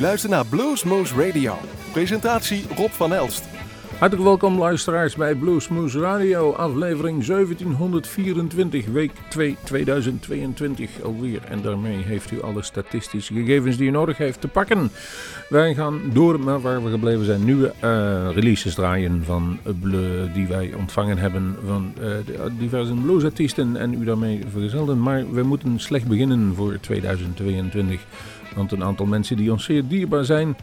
luistert naar Bluesmoose Radio. Presentatie Rob van Elst. Hartelijk welkom luisteraars bij Bluesmoose Radio, aflevering 1724, week 2 2022 alweer. En daarmee heeft u alle statistische gegevens die u nodig heeft te pakken. Wij gaan door naar waar we gebleven zijn. Nieuwe uh, releases draaien van uh, die wij ontvangen hebben van uh, diverse bluesartiesten en u daarmee vergezelden. Maar we moeten slecht beginnen voor 2022. Want een aantal mensen die ons zeer dierbaar zijn,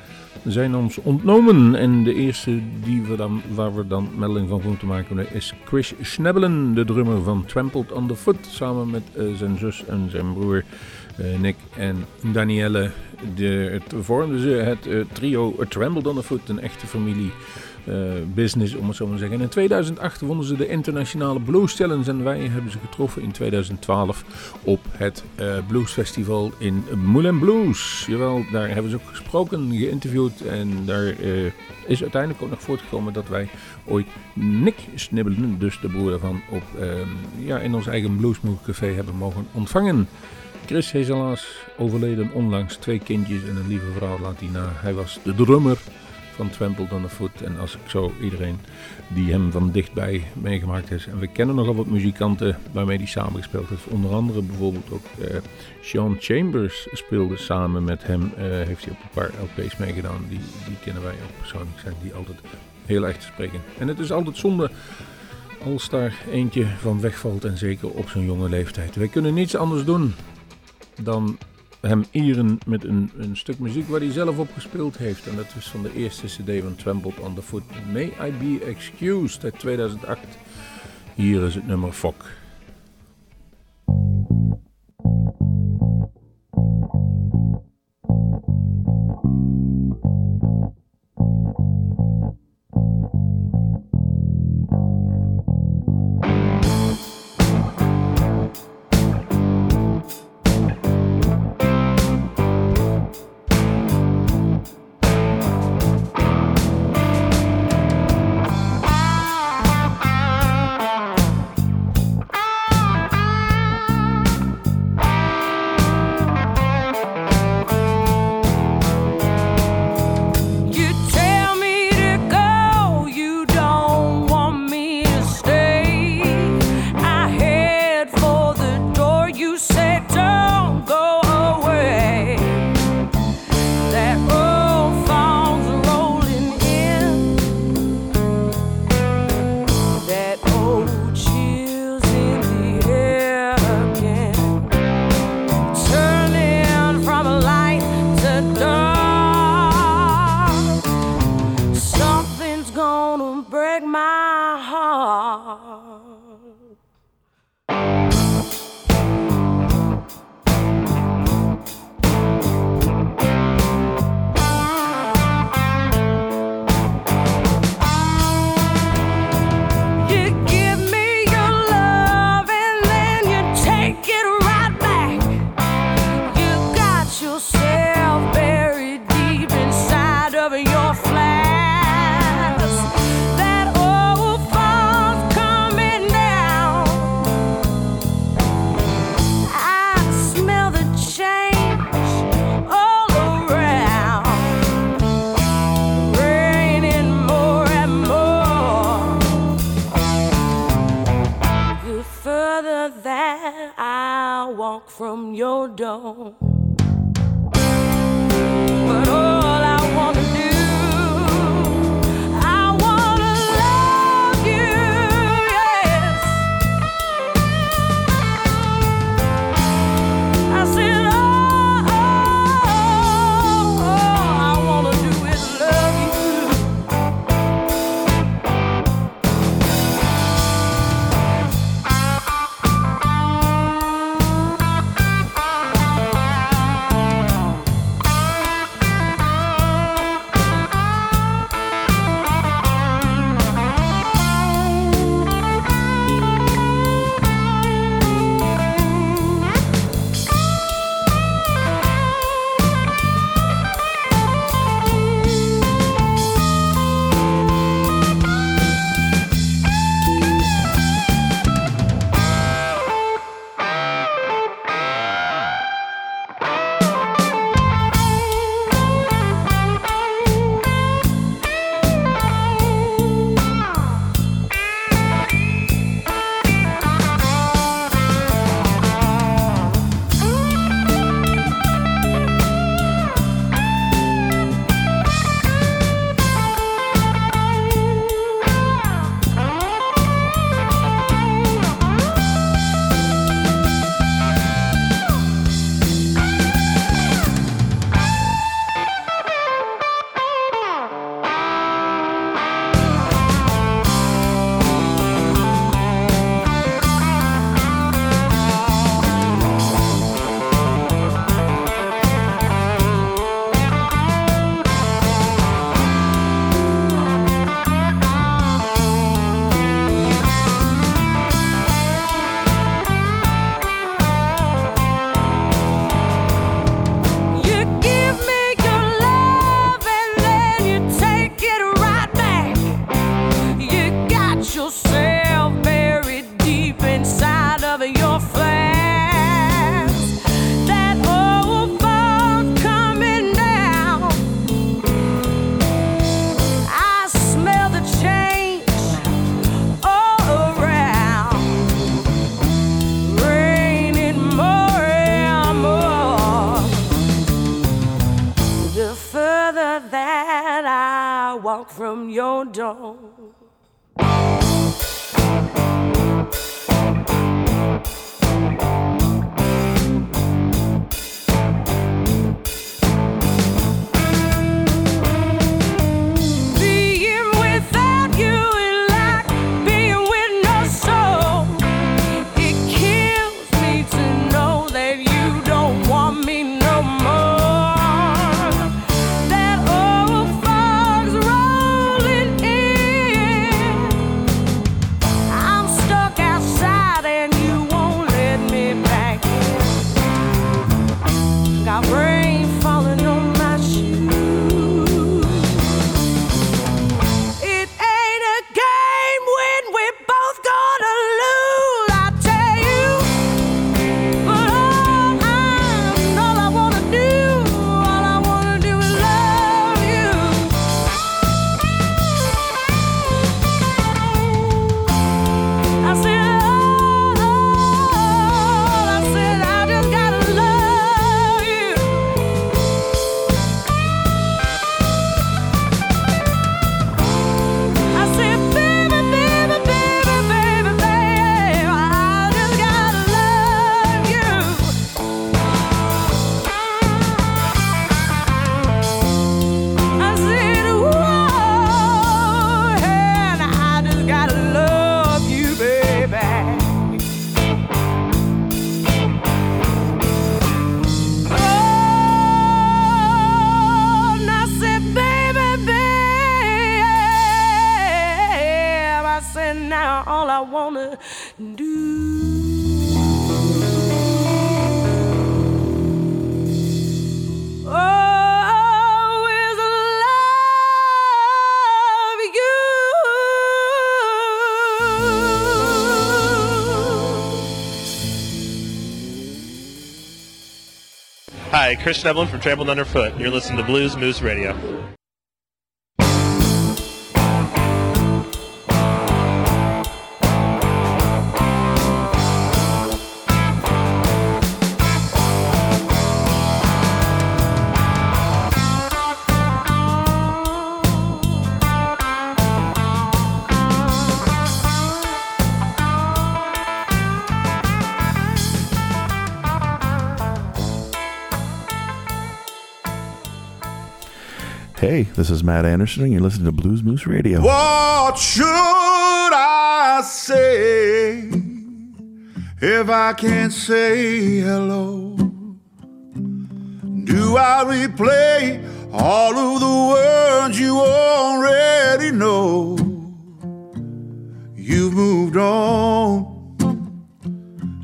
zijn ons ontnomen. En de eerste die we dan, waar we dan melding van moeten maken is Chris Schnebbelen, de drummer van Trampled on the Foot. Samen met uh, zijn zus en zijn broer uh, Nick en Danielle. De, het vormden ze het uh, trio Trampled on the Foot, een echte familie. Uh, business, om het zo maar te zeggen. in 2008 wonnen ze de Internationale Blues Challenge en wij hebben ze getroffen in 2012 op het uh, Blues Festival in Moulin Blues. Jawel, daar hebben ze ook gesproken, geïnterviewd en daar uh, is uiteindelijk ook nog voortgekomen dat wij ooit Nick Snibbelen, dus de broer daarvan, op, ja, in ons eigen Bluesmood Café hebben mogen ontvangen. Chris is helaas overleden onlangs, twee kindjes en een lieve vrouw laat hij na. Hij was de drummer van Trampled on the Foot. En als ik zo iedereen die hem van dichtbij meegemaakt heeft. En we kennen nogal wat muzikanten waarmee hij samengespeeld heeft. Onder andere bijvoorbeeld ook uh, Sean Chambers speelde samen met hem. Uh, heeft hij op een paar LP's meegedaan. Die, die kennen wij ook persoonlijk. Zijn die altijd heel erg te spreken. En het is altijd zonde als daar eentje van wegvalt. En zeker op zo'n jonge leeftijd. Wij kunnen niets anders doen dan hem eren met een, een stuk muziek waar hij zelf op gespeeld heeft. En dat is van de eerste cd van Trampled on the Foot. May I Be Excused uit 2008. Hier is het nummer Fok. 哦。Chris Devlin from Trampled Underfoot. You're listening to Blues Moose Radio. Hey, this is Matt Anderson, and you're listening to Blues Moose Radio. What should I say if I can't say hello? Do I replay all of the words you already know? You've moved on,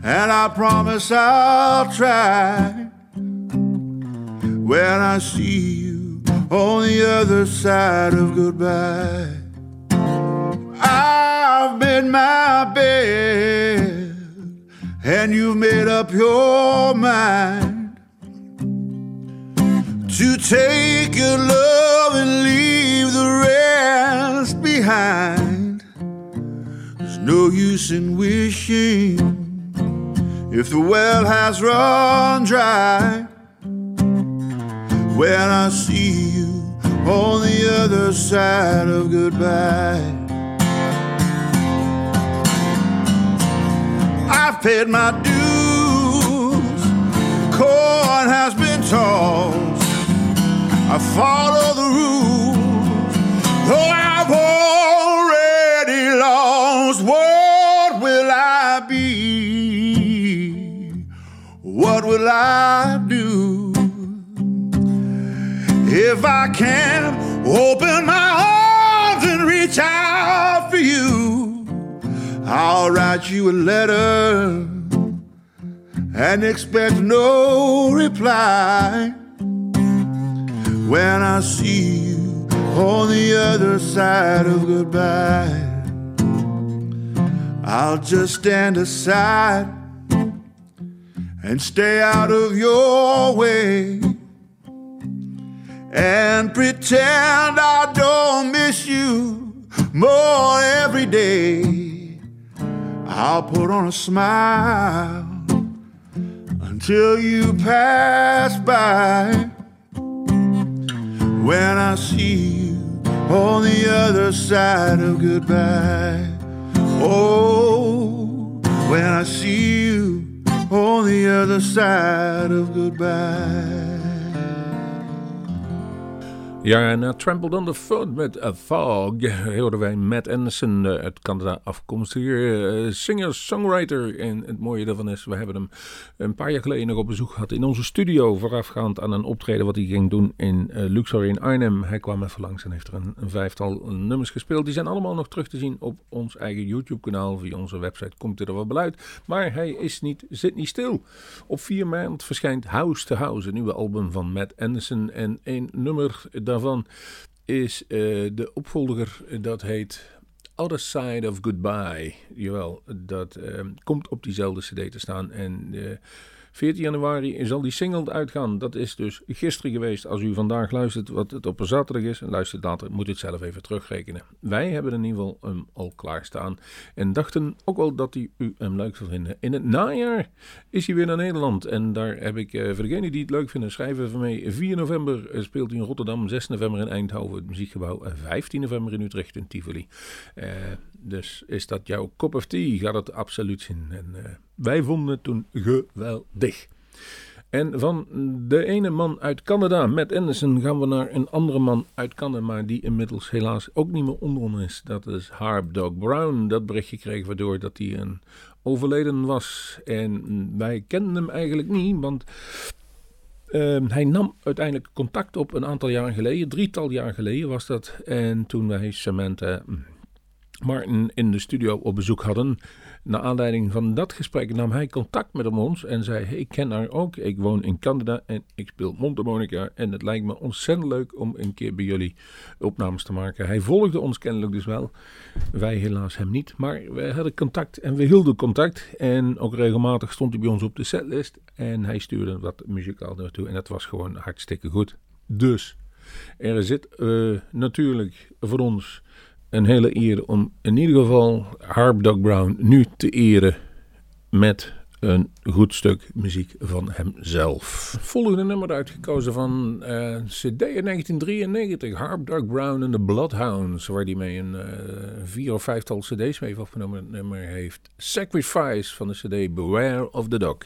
and I promise I'll try when I see you on the other side of goodbye. I've made my bed, and you've made up your mind to take your love and leave the rest behind. There's no use in wishing if the well has run dry when I see you on the other side of goodbye. I've paid my dues, coin has been tossed. I follow the rules, though I've already lost. What will I be? What will I do? If I can open my arms and reach out for you, I'll write you a letter and expect no reply when I see you on the other side of goodbye. I'll just stand aside and stay out of your way and pretend I don't miss you more every day. I'll put on a smile until you pass by. When I see you on the other side of goodbye. Oh, when I see you on the other side of goodbye. Ja, en uh, Trampled on the Foot met A Fog hoorden wij Matt Anderson uh, uit Canada afkomstig. Singer-songwriter. En het mooie daarvan is, we hebben hem een paar jaar geleden nog op bezoek gehad in onze studio. Voorafgaand aan een optreden wat hij ging doen in Luxor in Arnhem. Hij kwam even langs en heeft er een, vijftal nummers gespeeld. Die zijn allemaal nog terug te zien op ons eigen YouTube-kanaal. Via onze website komt er wel uit. Maar hij is niet, zit niet stil. Op 4 maart verschijnt House to House, een nieuwe album van Matt Anderson. En een nummer daarvan is uh, de opvolger, dat heet Other Side of Goodbye. Jawel, dat uh, komt op diezelfde cd te staan. En uh, 14 januari zal die single uitgaan. Dat is dus gisteren geweest. Als u vandaag luistert wat het op een zaterdag is en luistert later, moet u het zelf even terugrekenen. Wij hebben in ieder geval hem al klaarstaan. En dachten ook wel dat u hem leuk zou vinden. In het najaar is hij weer naar Nederland. En daar heb ik, uh, voor degenen die het leuk vinden, schrijven van mij. 4 november eh, speelt hij in Rotterdam, 6 november in Eindhoven, het muziekgebouw. En 15 november in Utrecht in Tivoli. Uh, dus is dat jouw cup of tea? Gaat het absoluut zien. En uh, wij vonden het toen geweldig. En van de ene man uit Canada, Matt Anderson, gaan we naar een andere man uit Canada, maar die inmiddels helaas ook niet meer onder ons is. Dat is Harp Dog Brown. Dat berichtje kregen we door dat hij een overleden was. En wij kenden hem eigenlijk niet, want uh, hij nam uiteindelijk contact op een aantal jaren geleden, drietal jaar geleden was dat. En toen wij Samantha Martin in de studio op bezoek hadden. Naar aanleiding van dat gesprek nam hij contact met ons en zei: Ik ken haar ook. Ik woon in Canada en ik speel mondharmonica. En het lijkt me ontzettend leuk om een keer bij jullie opnames te maken. Hij volgde ons kennelijk dus wel. Wij helaas hem niet. Maar we hadden contact en we hielden contact. En ook regelmatig stond hij bij ons op de setlist. En hij stuurde wat muzikaal naartoe. En dat was gewoon hartstikke goed. Dus er zit uh, natuurlijk voor ons een hele eer om in ieder geval Harp Dog Brown nu te eren met een goed stuk muziek van hemzelf. Volgende nummer uitgekozen van uh, CD 1993, Harp Dog Brown en the Bloodhounds, waar hij mee een uh, vier of vijftal CD's mee opgenomen. Het nummer heeft Sacrifice van de CD Beware of the Dog.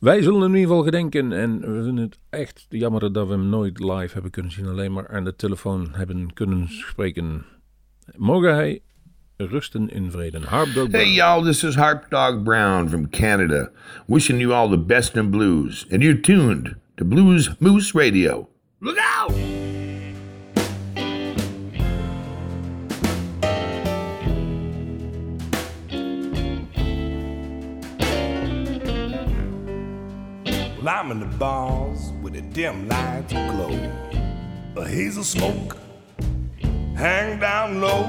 Wij zullen in ieder geval gedenken en we vinden het echt jammer dat we hem nooit live hebben kunnen zien, alleen maar aan de telefoon hebben kunnen spreken. Mogen hij rusten in vrede. Harp Dog Hey y'all, this is Harp Dog Brown from Canada, wishing you all the best in blues. And you're tuned to Blues Moose Radio. Look out! Well, I'm in the bars with the dim lights glow, a haze of smoke hang down low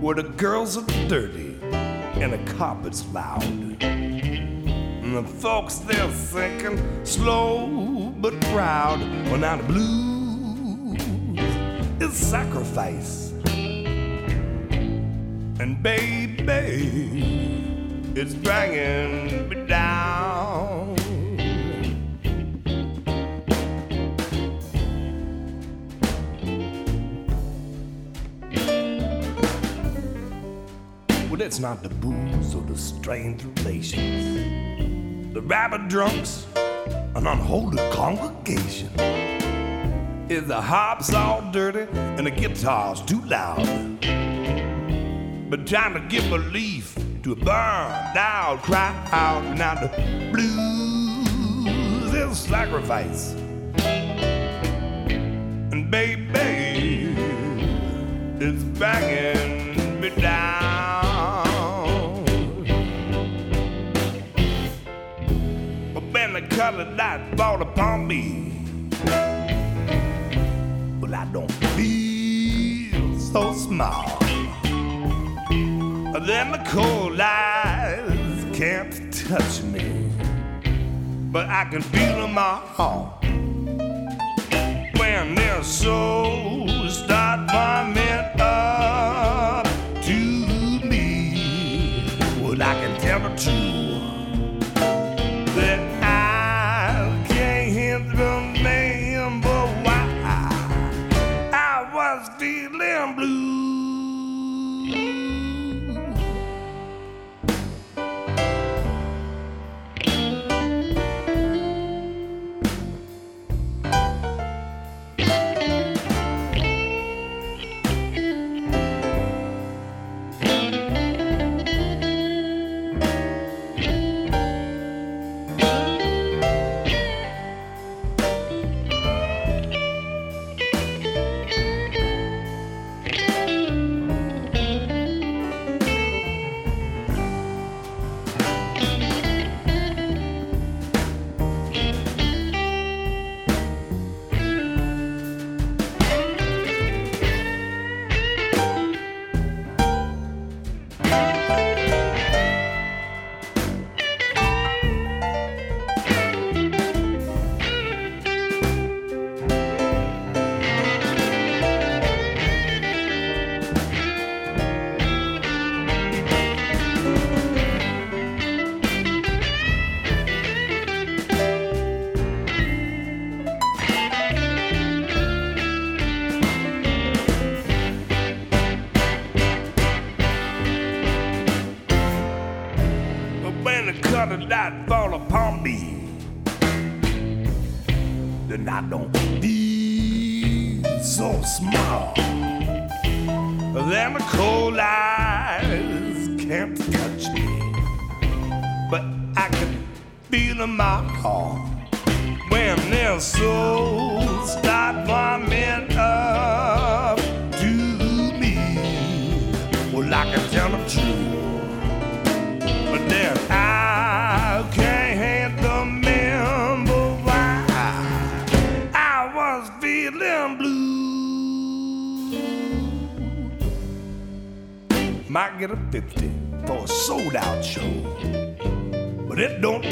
where the girls are dirty and the carpet's loud. And the folks they're thinking slow but proud. Well, now the blues is sacrifice. And baby, it's bringing me down. It's not the booze or the strained relations, the rabid drunks, an unholy congregation. Is the harps all dirty and the guitars too loud? But trying to give relief to a burned out crowd. Now the blues is sacrifice. And baby, it's banging me down. Colored light fall upon me, well, I don't feel so small. Then the cold eyes can't touch me, but I can feel them all. When their souls start warming up to me, well, I can tell the truth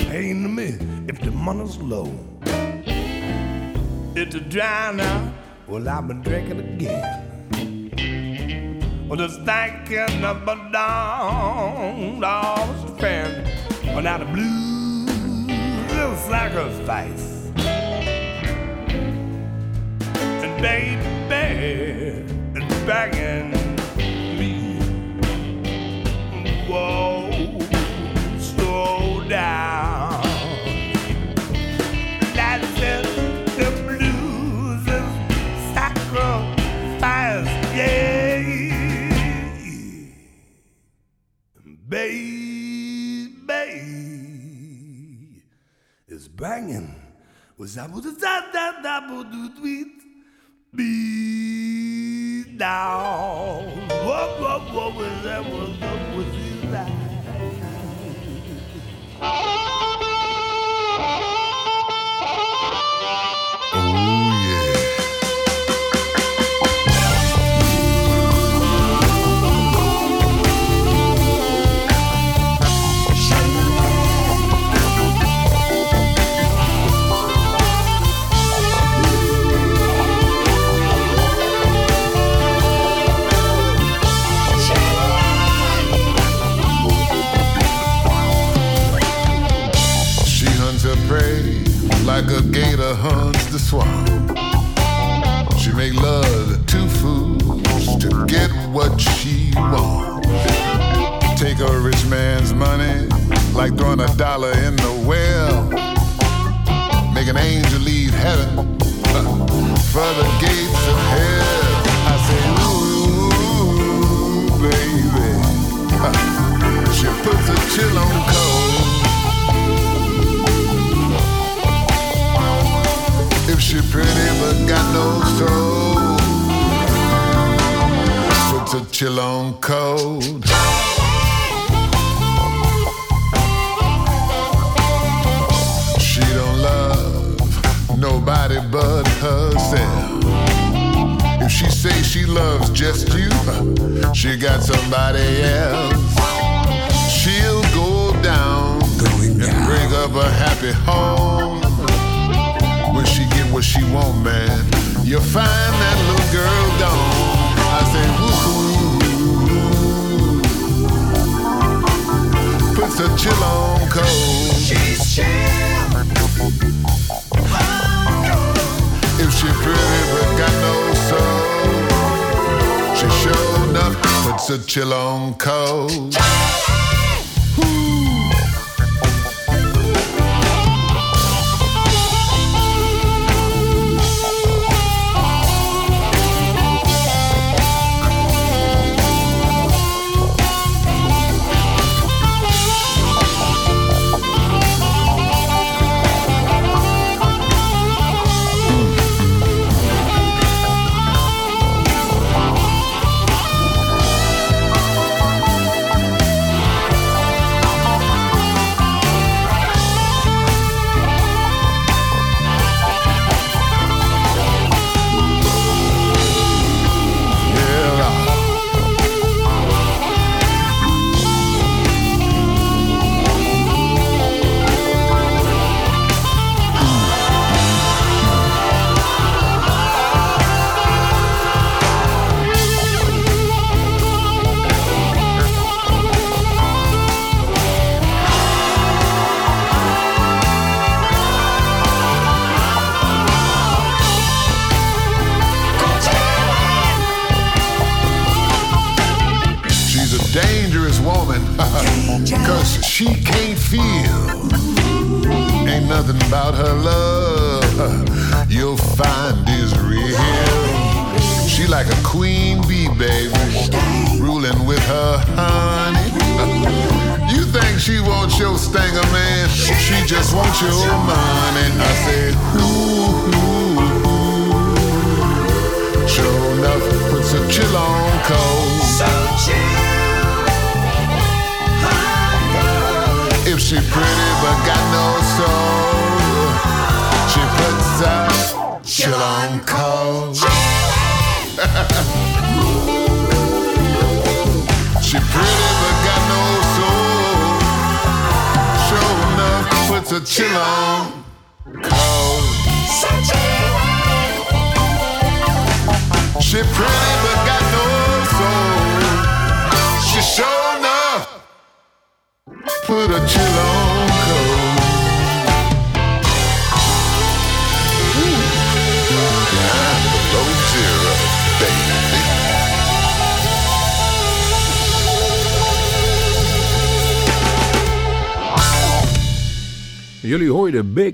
it don't me if the money's low. It's a dry now, well, I've been drinking again. Well, just thinking of a long lost friend. Well, now the blues is sacrifice. And baby, it's begging me. Whoa, banging was da da da da da do tweet beat down. What what what was that? What was that? Hunts the swan. She make love to fools to get what she wants. Take a rich man's money like throwing a dollar in the well. Make an angel leave heaven uh, for the gates of hell.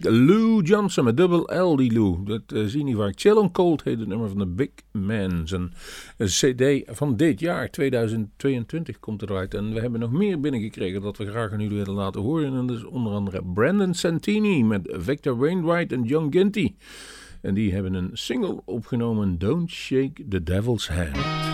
Lou Johnson met double L, die Lou. Dat zien zie niet vaak. Chill and Cold heet het nummer van de Big Man. een eh, cd van dit jaar, 2022, komt eruit. En we hebben nog meer binnengekregen dat we graag aan jullie willen laten horen. En dat is onder andere Brandon Santini met Victor Wainwright en John Ginty. En die hebben een single opgenomen, Don't Shake the Devil's Hand.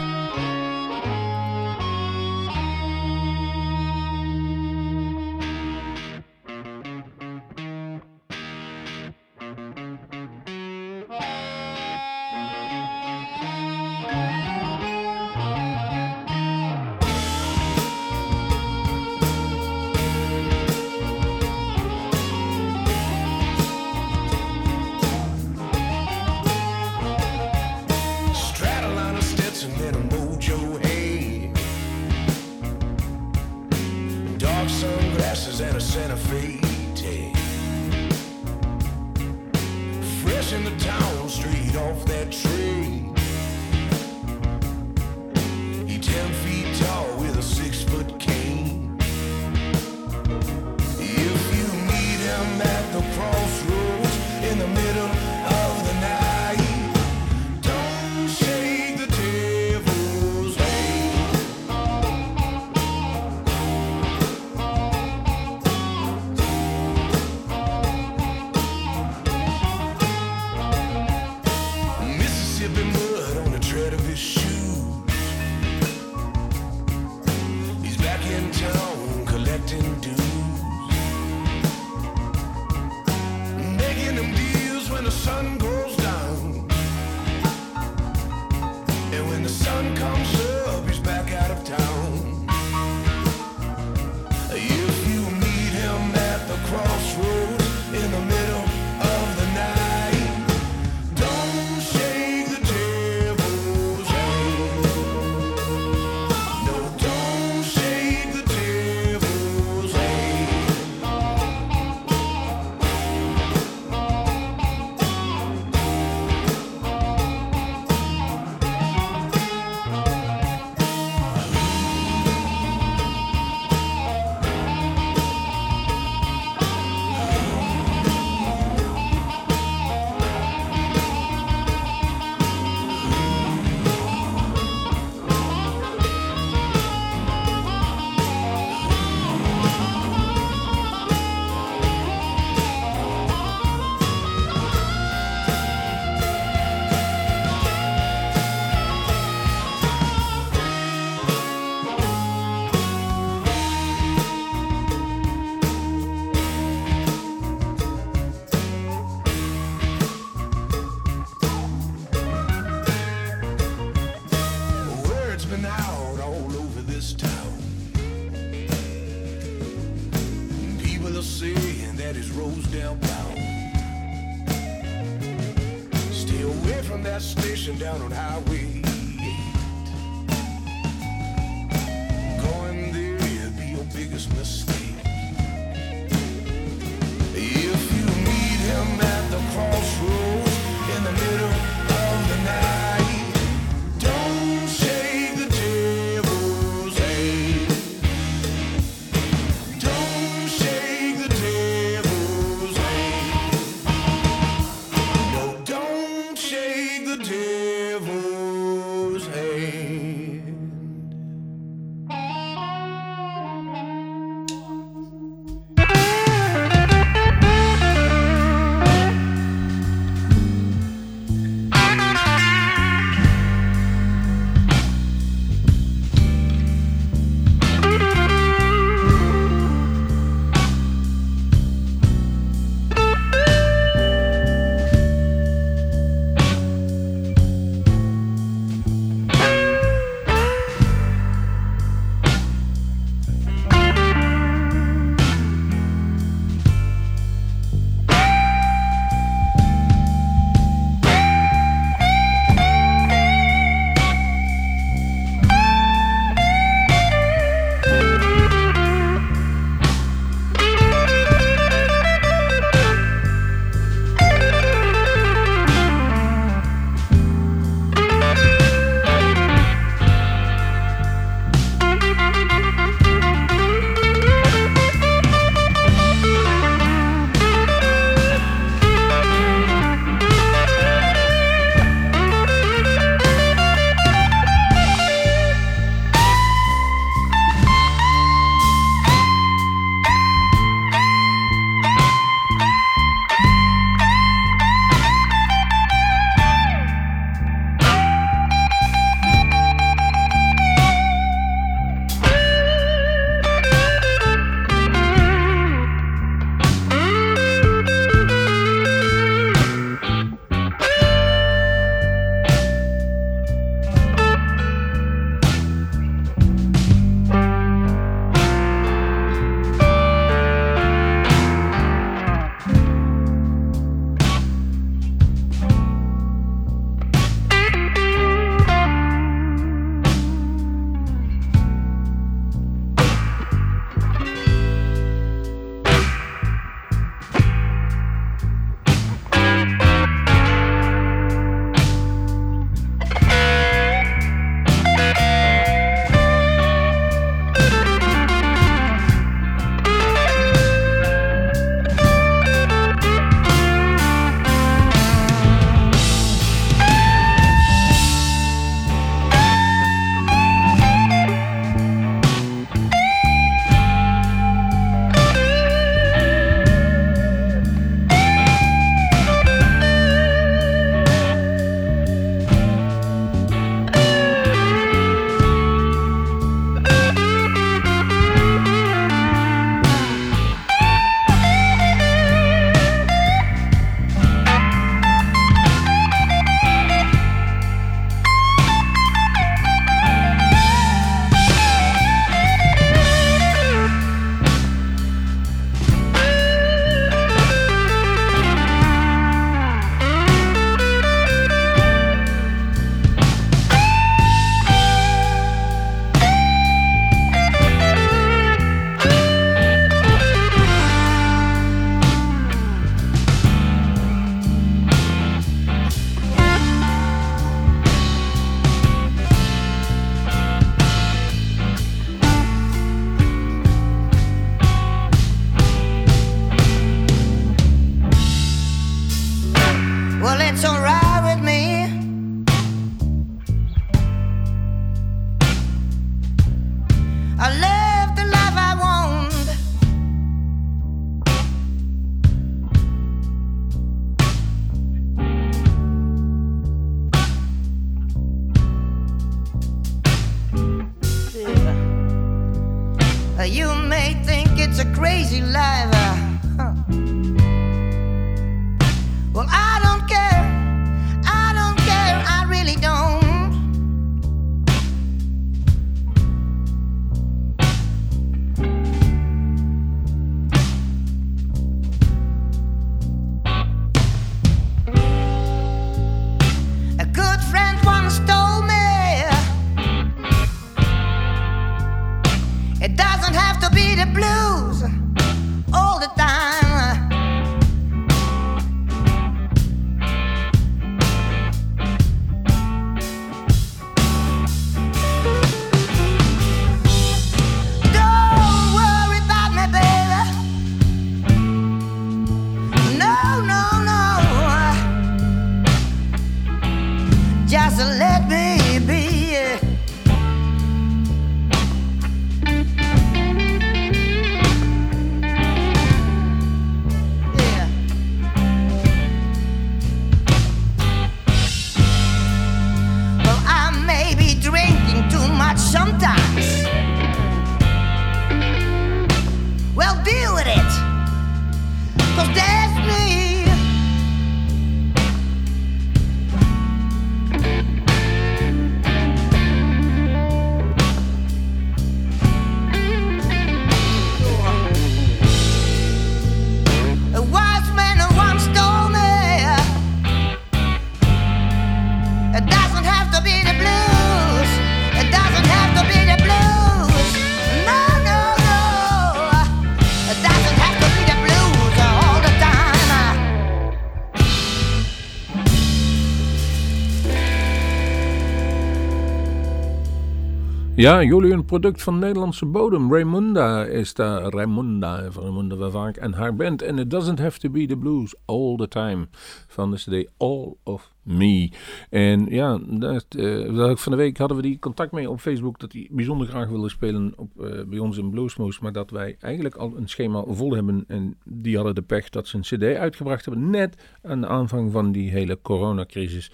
Ja, jullie een product van Nederlandse bodem. Raymunda is daar. Raymunda, van Raymunda wel vaak. En haar band. En it doesn't have to be the blues all the time. Van de CD All of Me. En ja, dat, eh, van de week hadden we die contact mee op Facebook. Dat hij bijzonder graag wilde spelen op, eh, bij ons in Bluesmoose. Maar dat wij eigenlijk al een schema vol hebben. En die hadden de pech dat ze een CD uitgebracht hebben. Net aan de aanvang van die hele coronacrisis.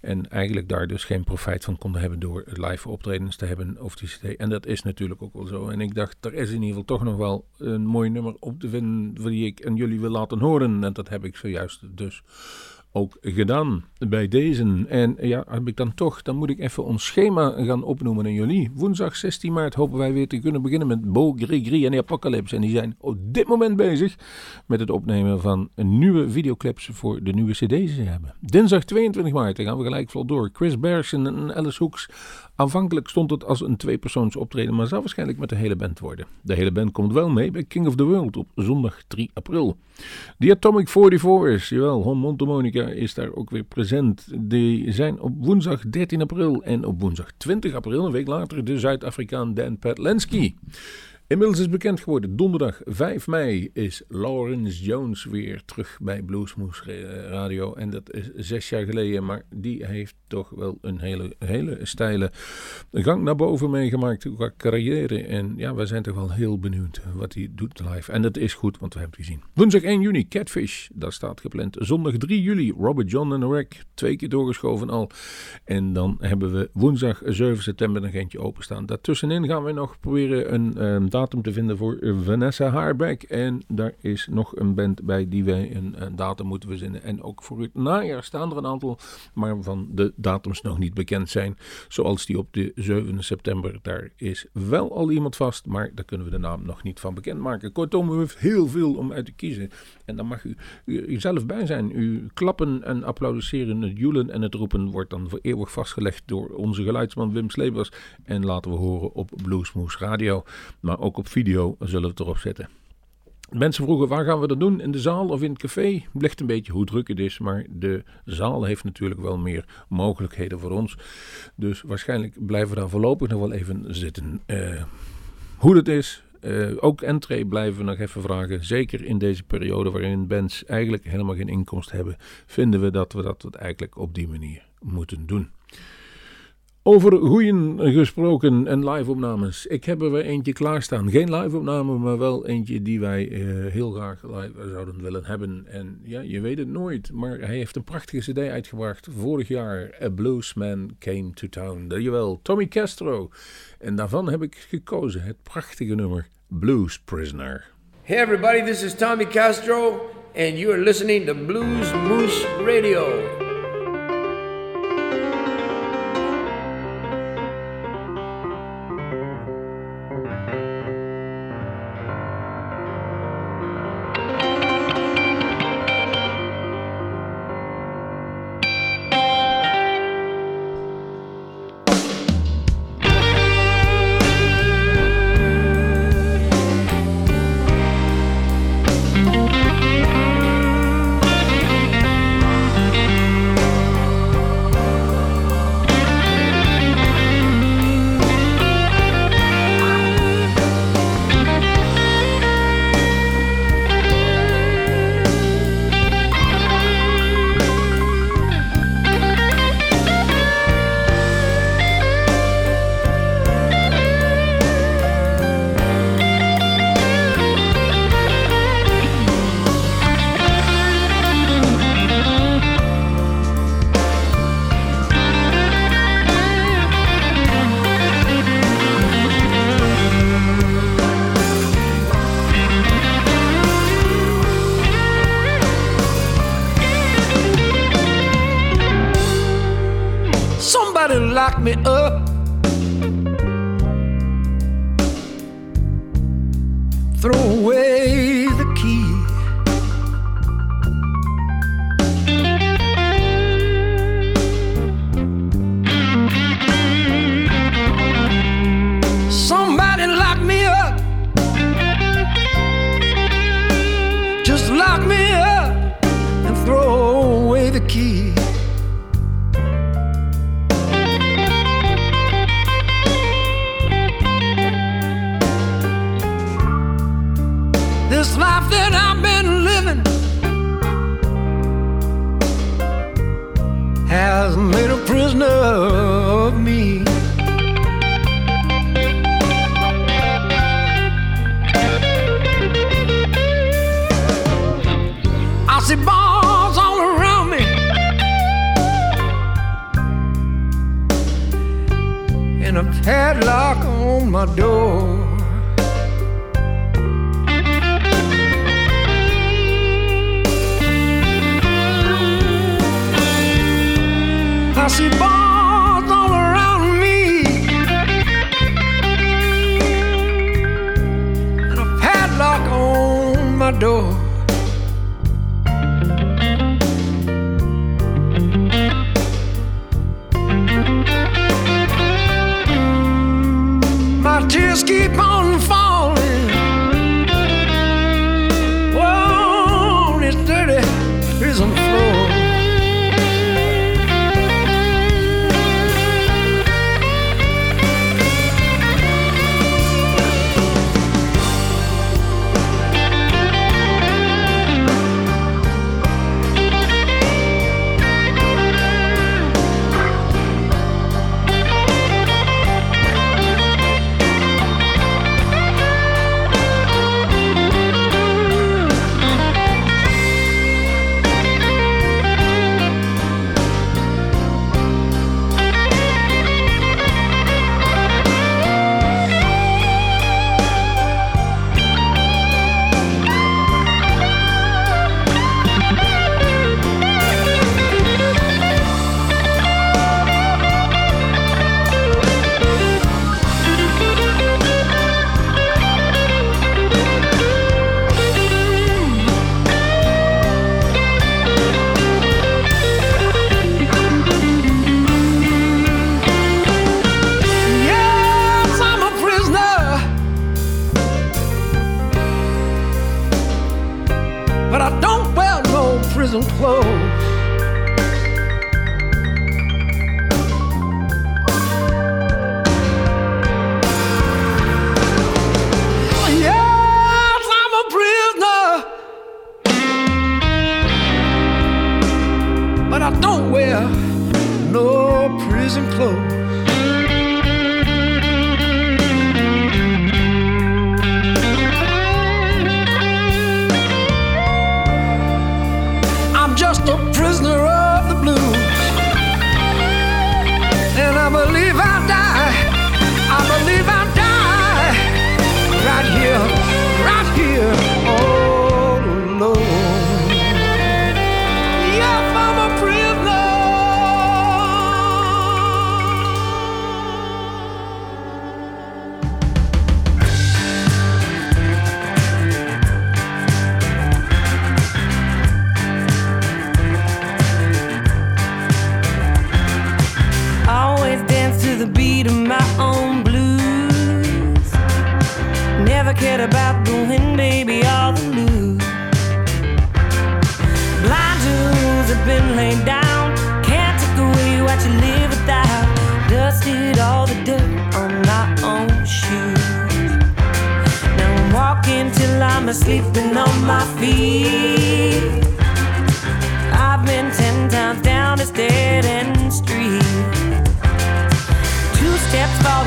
En eigenlijk daar dus geen profijt van konden hebben door live optredens te hebben of die CD. En dat is natuurlijk ook wel zo. En ik dacht, er is in ieder geval toch nog wel een mooi nummer op te vinden. die ik aan jullie wil laten horen. En dat heb ik zojuist dus ook gedaan bij deze. En ja, heb ik dan toch, dan moet ik even ons schema gaan opnoemen aan jullie. Woensdag 16 maart hopen wij weer te kunnen beginnen met Bo Grigri en de Apocalypse. En die zijn op dit moment bezig met het opnemen van nieuwe videoclips voor de nieuwe cd's die ze hebben. Dinsdag 22 maart, dan gaan we gelijk vol door. Chris Bergson en Alice Hoeks. Aanvankelijk stond het als een tweepersoons optreden, maar zal waarschijnlijk met de hele band worden. De hele band komt wel mee bij King of the World op zondag 3 april. The Atomic 44 is, jawel, Hon Montemonica is daar ook weer present. Die zijn op woensdag 13 april en op woensdag 20 april, een week later, de Zuid-Afrikaan Dan Patlansky. Inmiddels is bekend geworden, donderdag 5 mei is Lawrence Jones weer terug bij Bluesmoose Radio. En dat is zes jaar geleden, maar die heeft toch wel een hele, hele steile gang naar boven meegemaakt qua carrière. En ja, wij zijn toch wel heel benieuwd wat hij doet live. En dat is goed, want we hebben het gezien. Woensdag 1 juni, Catfish, dat staat gepland. Zondag 3 juli, Robert John en Rack, twee keer doorgeschoven al. En dan hebben we woensdag 7 september een eentje openstaan. Daartussenin gaan we nog proberen een um, datum te vinden voor Vanessa Haarbeck. En daar is nog een band bij die wij een, een datum moeten verzinnen. En ook voor het najaar staan er een aantal, maar van de datums nog niet bekend zijn. Zoals die op de 7 september. Daar is wel al iemand vast, maar daar kunnen we de naam nog niet van bekendmaken. Kortom, u heeft heel veel om uit te kiezen. En dan mag u, u, zelf bij zijn. U klappen en applaudisseren, het joelen en het roepen wordt dan voor eeuwig vastgelegd door onze geluidsman Wim Slebers. En laten we horen op Bluesmoose Radio. Maar ook op video zullen we het erop zetten. Mensen vroegen waar gaan we dat doen? In de zaal of in het café? Ligt een beetje hoe druk het is, maar de zaal heeft natuurlijk wel meer mogelijkheden voor ons. Dus waarschijnlijk blijven we daar voorlopig nog wel even zitten. Uh, hoe dat is, Eh, ook entree blijven we nog even vragen. Zeker in deze periode waarin bands eigenlijk helemaal geen inkomst hebben, vinden we dat we dat eigenlijk op die manier moeten doen. Over goeien gesproken en live-opnames. Ik heb er weer eentje klaarstaan. Geen live-opname, maar wel eentje die wij eh, heel graag zouden willen hebben. En ja, je weet het nooit, maar hij heeft een prachtige cd uitgebracht vorig jaar. A Bluesman Came to Town. Jawel, Tommy Castro. En daarvan heb ik gekozen het prachtige nummer Blues Prisoner. Hey everybody, this is Tommy Castro, and you are listening to Blues Moose Radio. Of me. I see bars all around me. And a padlock on my door.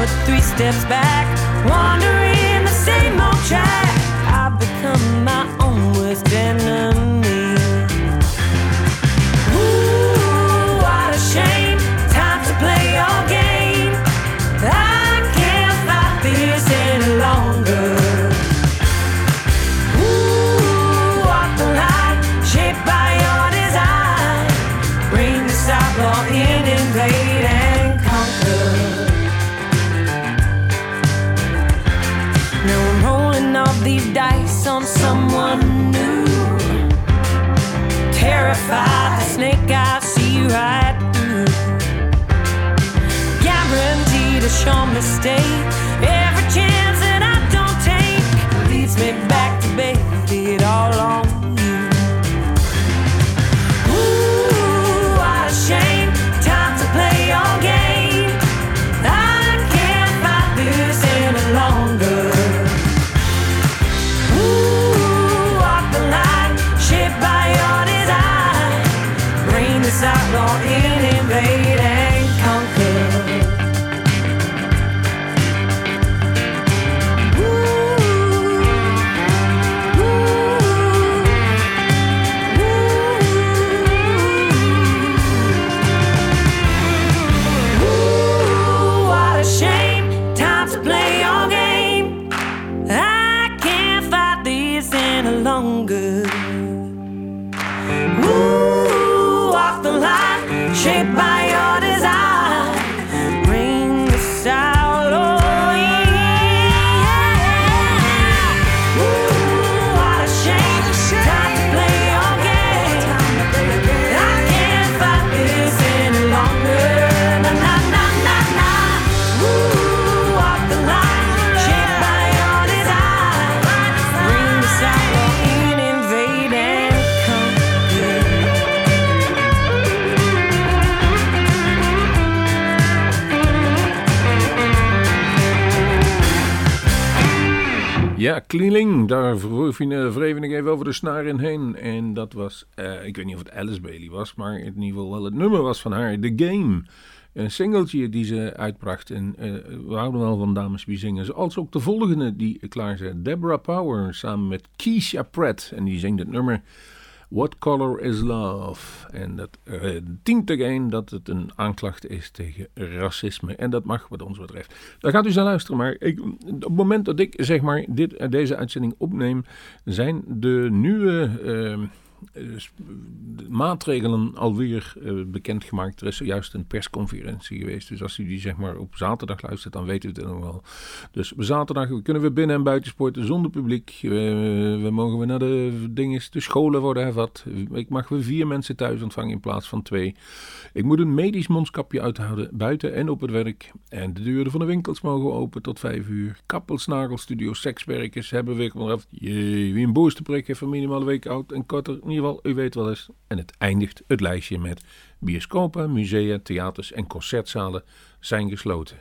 Forward, three steps back. Wandering the same old track. I've become my own worst enemy. Terrified, the snake I see right through. Guaranteed a sure mistake. Every chance that I don't take leads me back Ja, Kleeling, daar wreef ik even over de snaar heen. En dat was, eh, ik weet niet of het Alice Bailey was, maar in ieder geval wel het nummer was van haar, The Game. Een singeltje die ze uitbracht. En eh, we houden wel van dames die zingen. Zoals ook de volgende die klaar zijn. Deborah Power samen met Keisha Pratt. En die zingt het nummer What Color is Love? En dat dient again dat het een aanklacht is tegen racisme. En dat mag wat ons betreft. Daar gaat u zo luisteren. Maar ik, op het moment dat ik zeg maar dit, deze uitzending opneem, zijn de nieuwe de maatregelen alweer uh, bekendgemaakt. Er is zojuist een persconferentie geweest. Dus als u die zeg maar op zaterdag luistert, dan weet u het nog wel. Dus zaterdag kunnen we binnen- en buitensporten zonder publiek. Uh, we mogen we naar de dingen, de scholen worden hervat. Ik mag we vier mensen thuis ontvangen in plaats van twee. Ik moet een medisch mondskapje uithouden buiten en op het werk. En de deuren van de winkels mogen open tot vijf uur. Kappels, nagelstudio, sekswerkers hebben we af. Jee, wie een boosterprik heeft van minimaal een week oud en korter. In ieder geval, u weet wel eens. En het eindigt het lijstje met bioscopen, musea, theaters en concertzalen zijn gesloten.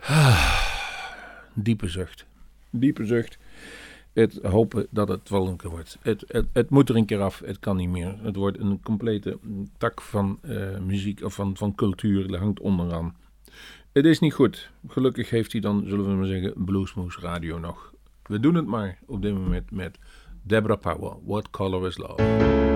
Ah, diepe zucht. Diepe zucht. Het hopen dat het wel een keer wordt. Het, het, het moet er een keer af. Het kan niet meer. Het wordt een complete tak van eh, muziek of van, van cultuur. Dat hangt onderaan. Het is niet goed. Gelukkig heeft hij dan, zullen we maar zeggen, Bluesmoose Radio nog. We doen het maar op dit moment met Deborah Powell. What Color is Love?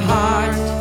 Heart?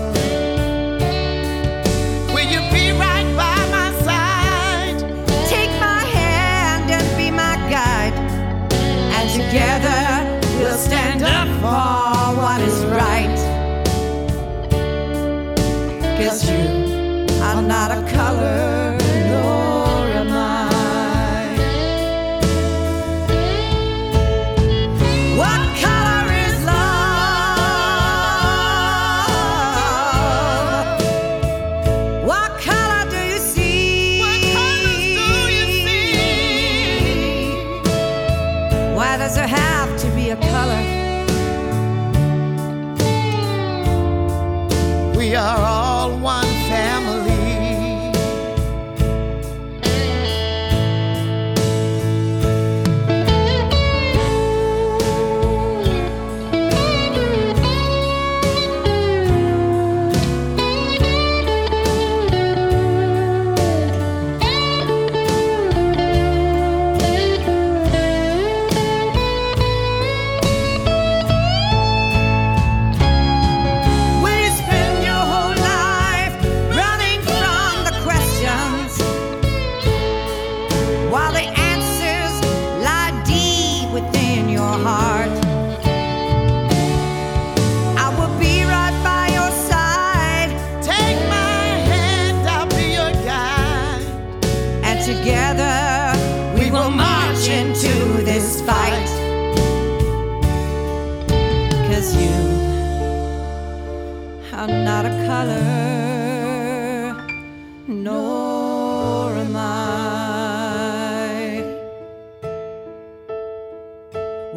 Not a color, nor am I.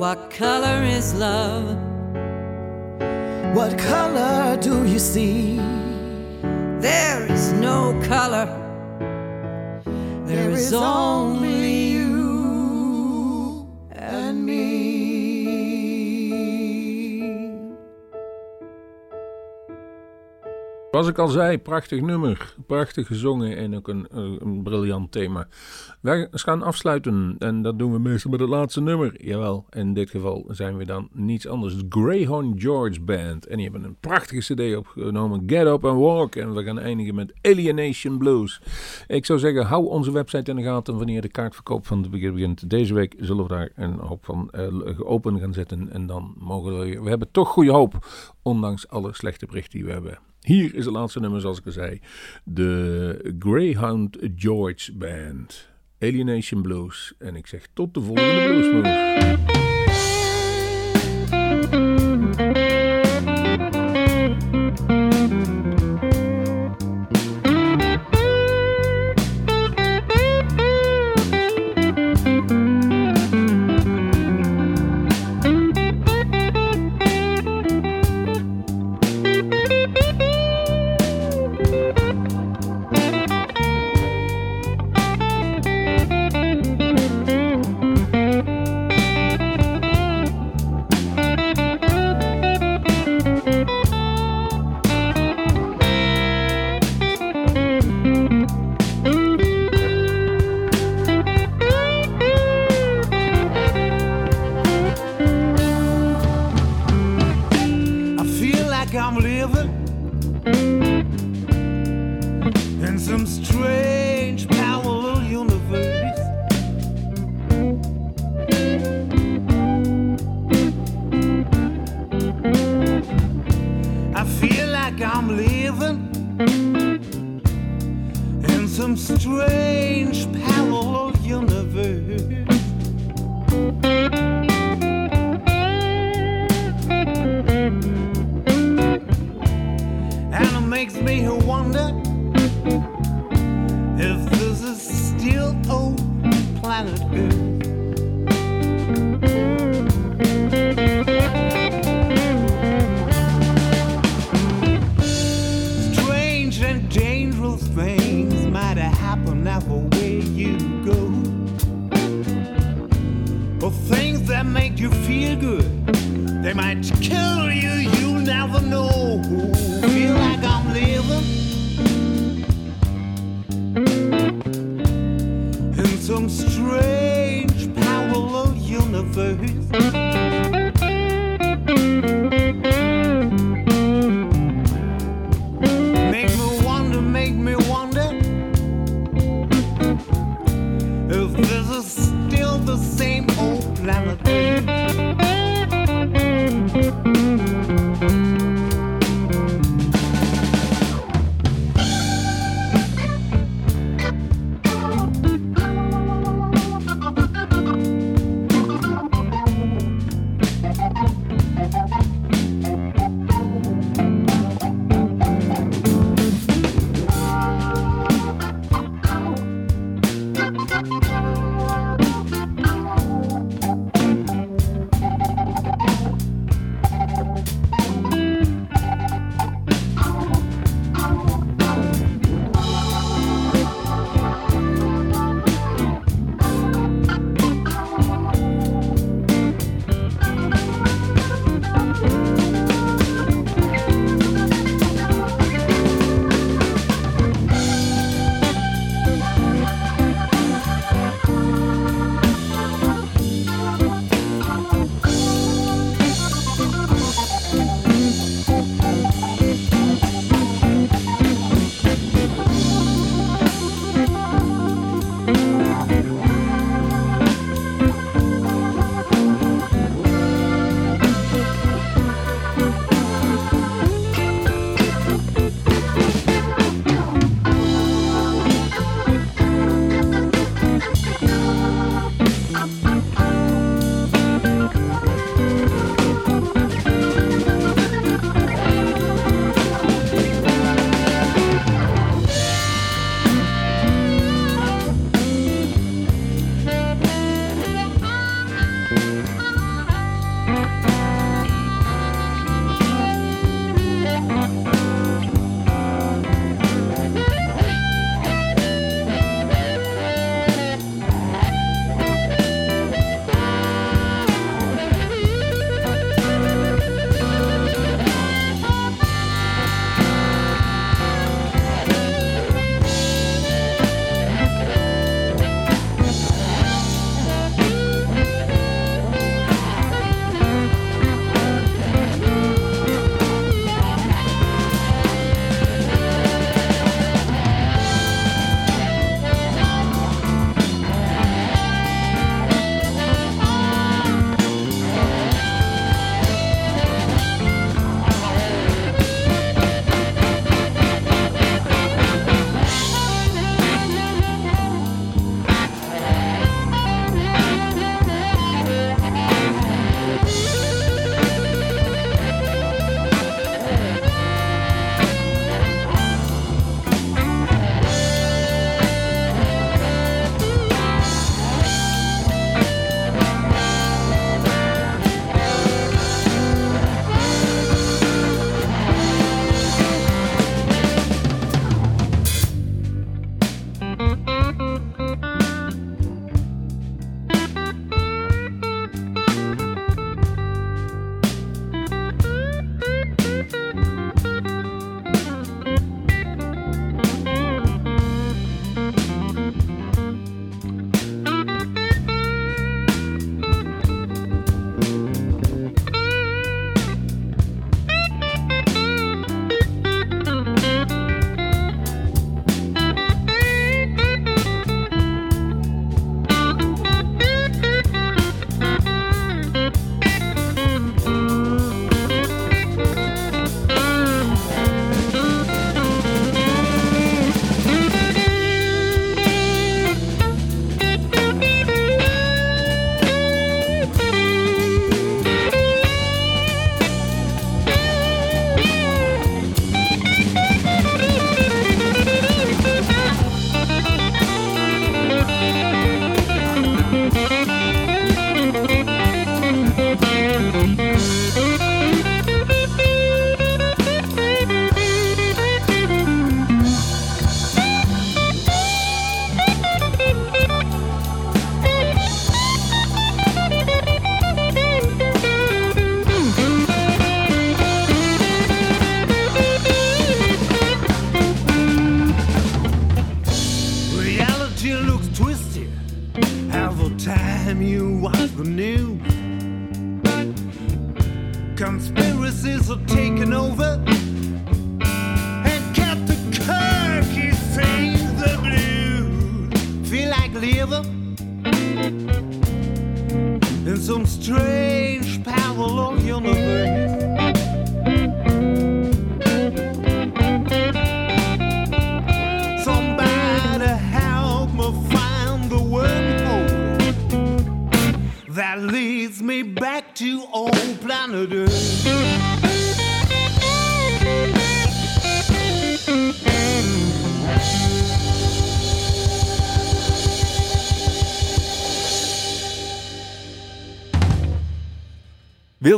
What color is love? What color do you see? There is no color, there is only Zoals ik al zei, prachtig nummer. Prachtig gezongen en ook een, een, een briljant thema. Wij gaan afsluiten en dat doen we meestal met het laatste nummer. Jawel, in dit geval zijn we dan niets anders. Het Greyhound George Band. En die hebben een prachtige cd opgenomen, Get Up and Walk. En we gaan eindigen met Alienation Blues. Ik zou zeggen, hou onze website in de gaten wanneer de kaartverkoop van het begin begint. Deze week zullen we daar een hoop van uh, open gaan zetten. En dan mogen we... We hebben toch goede hoop, ondanks alle slechte berichten die we hebben. Hier is het laatste nummer, zoals ik al zei. De Greyhound George Band. Alienation Blues. En ik zeg tot de volgende Bluesmoes.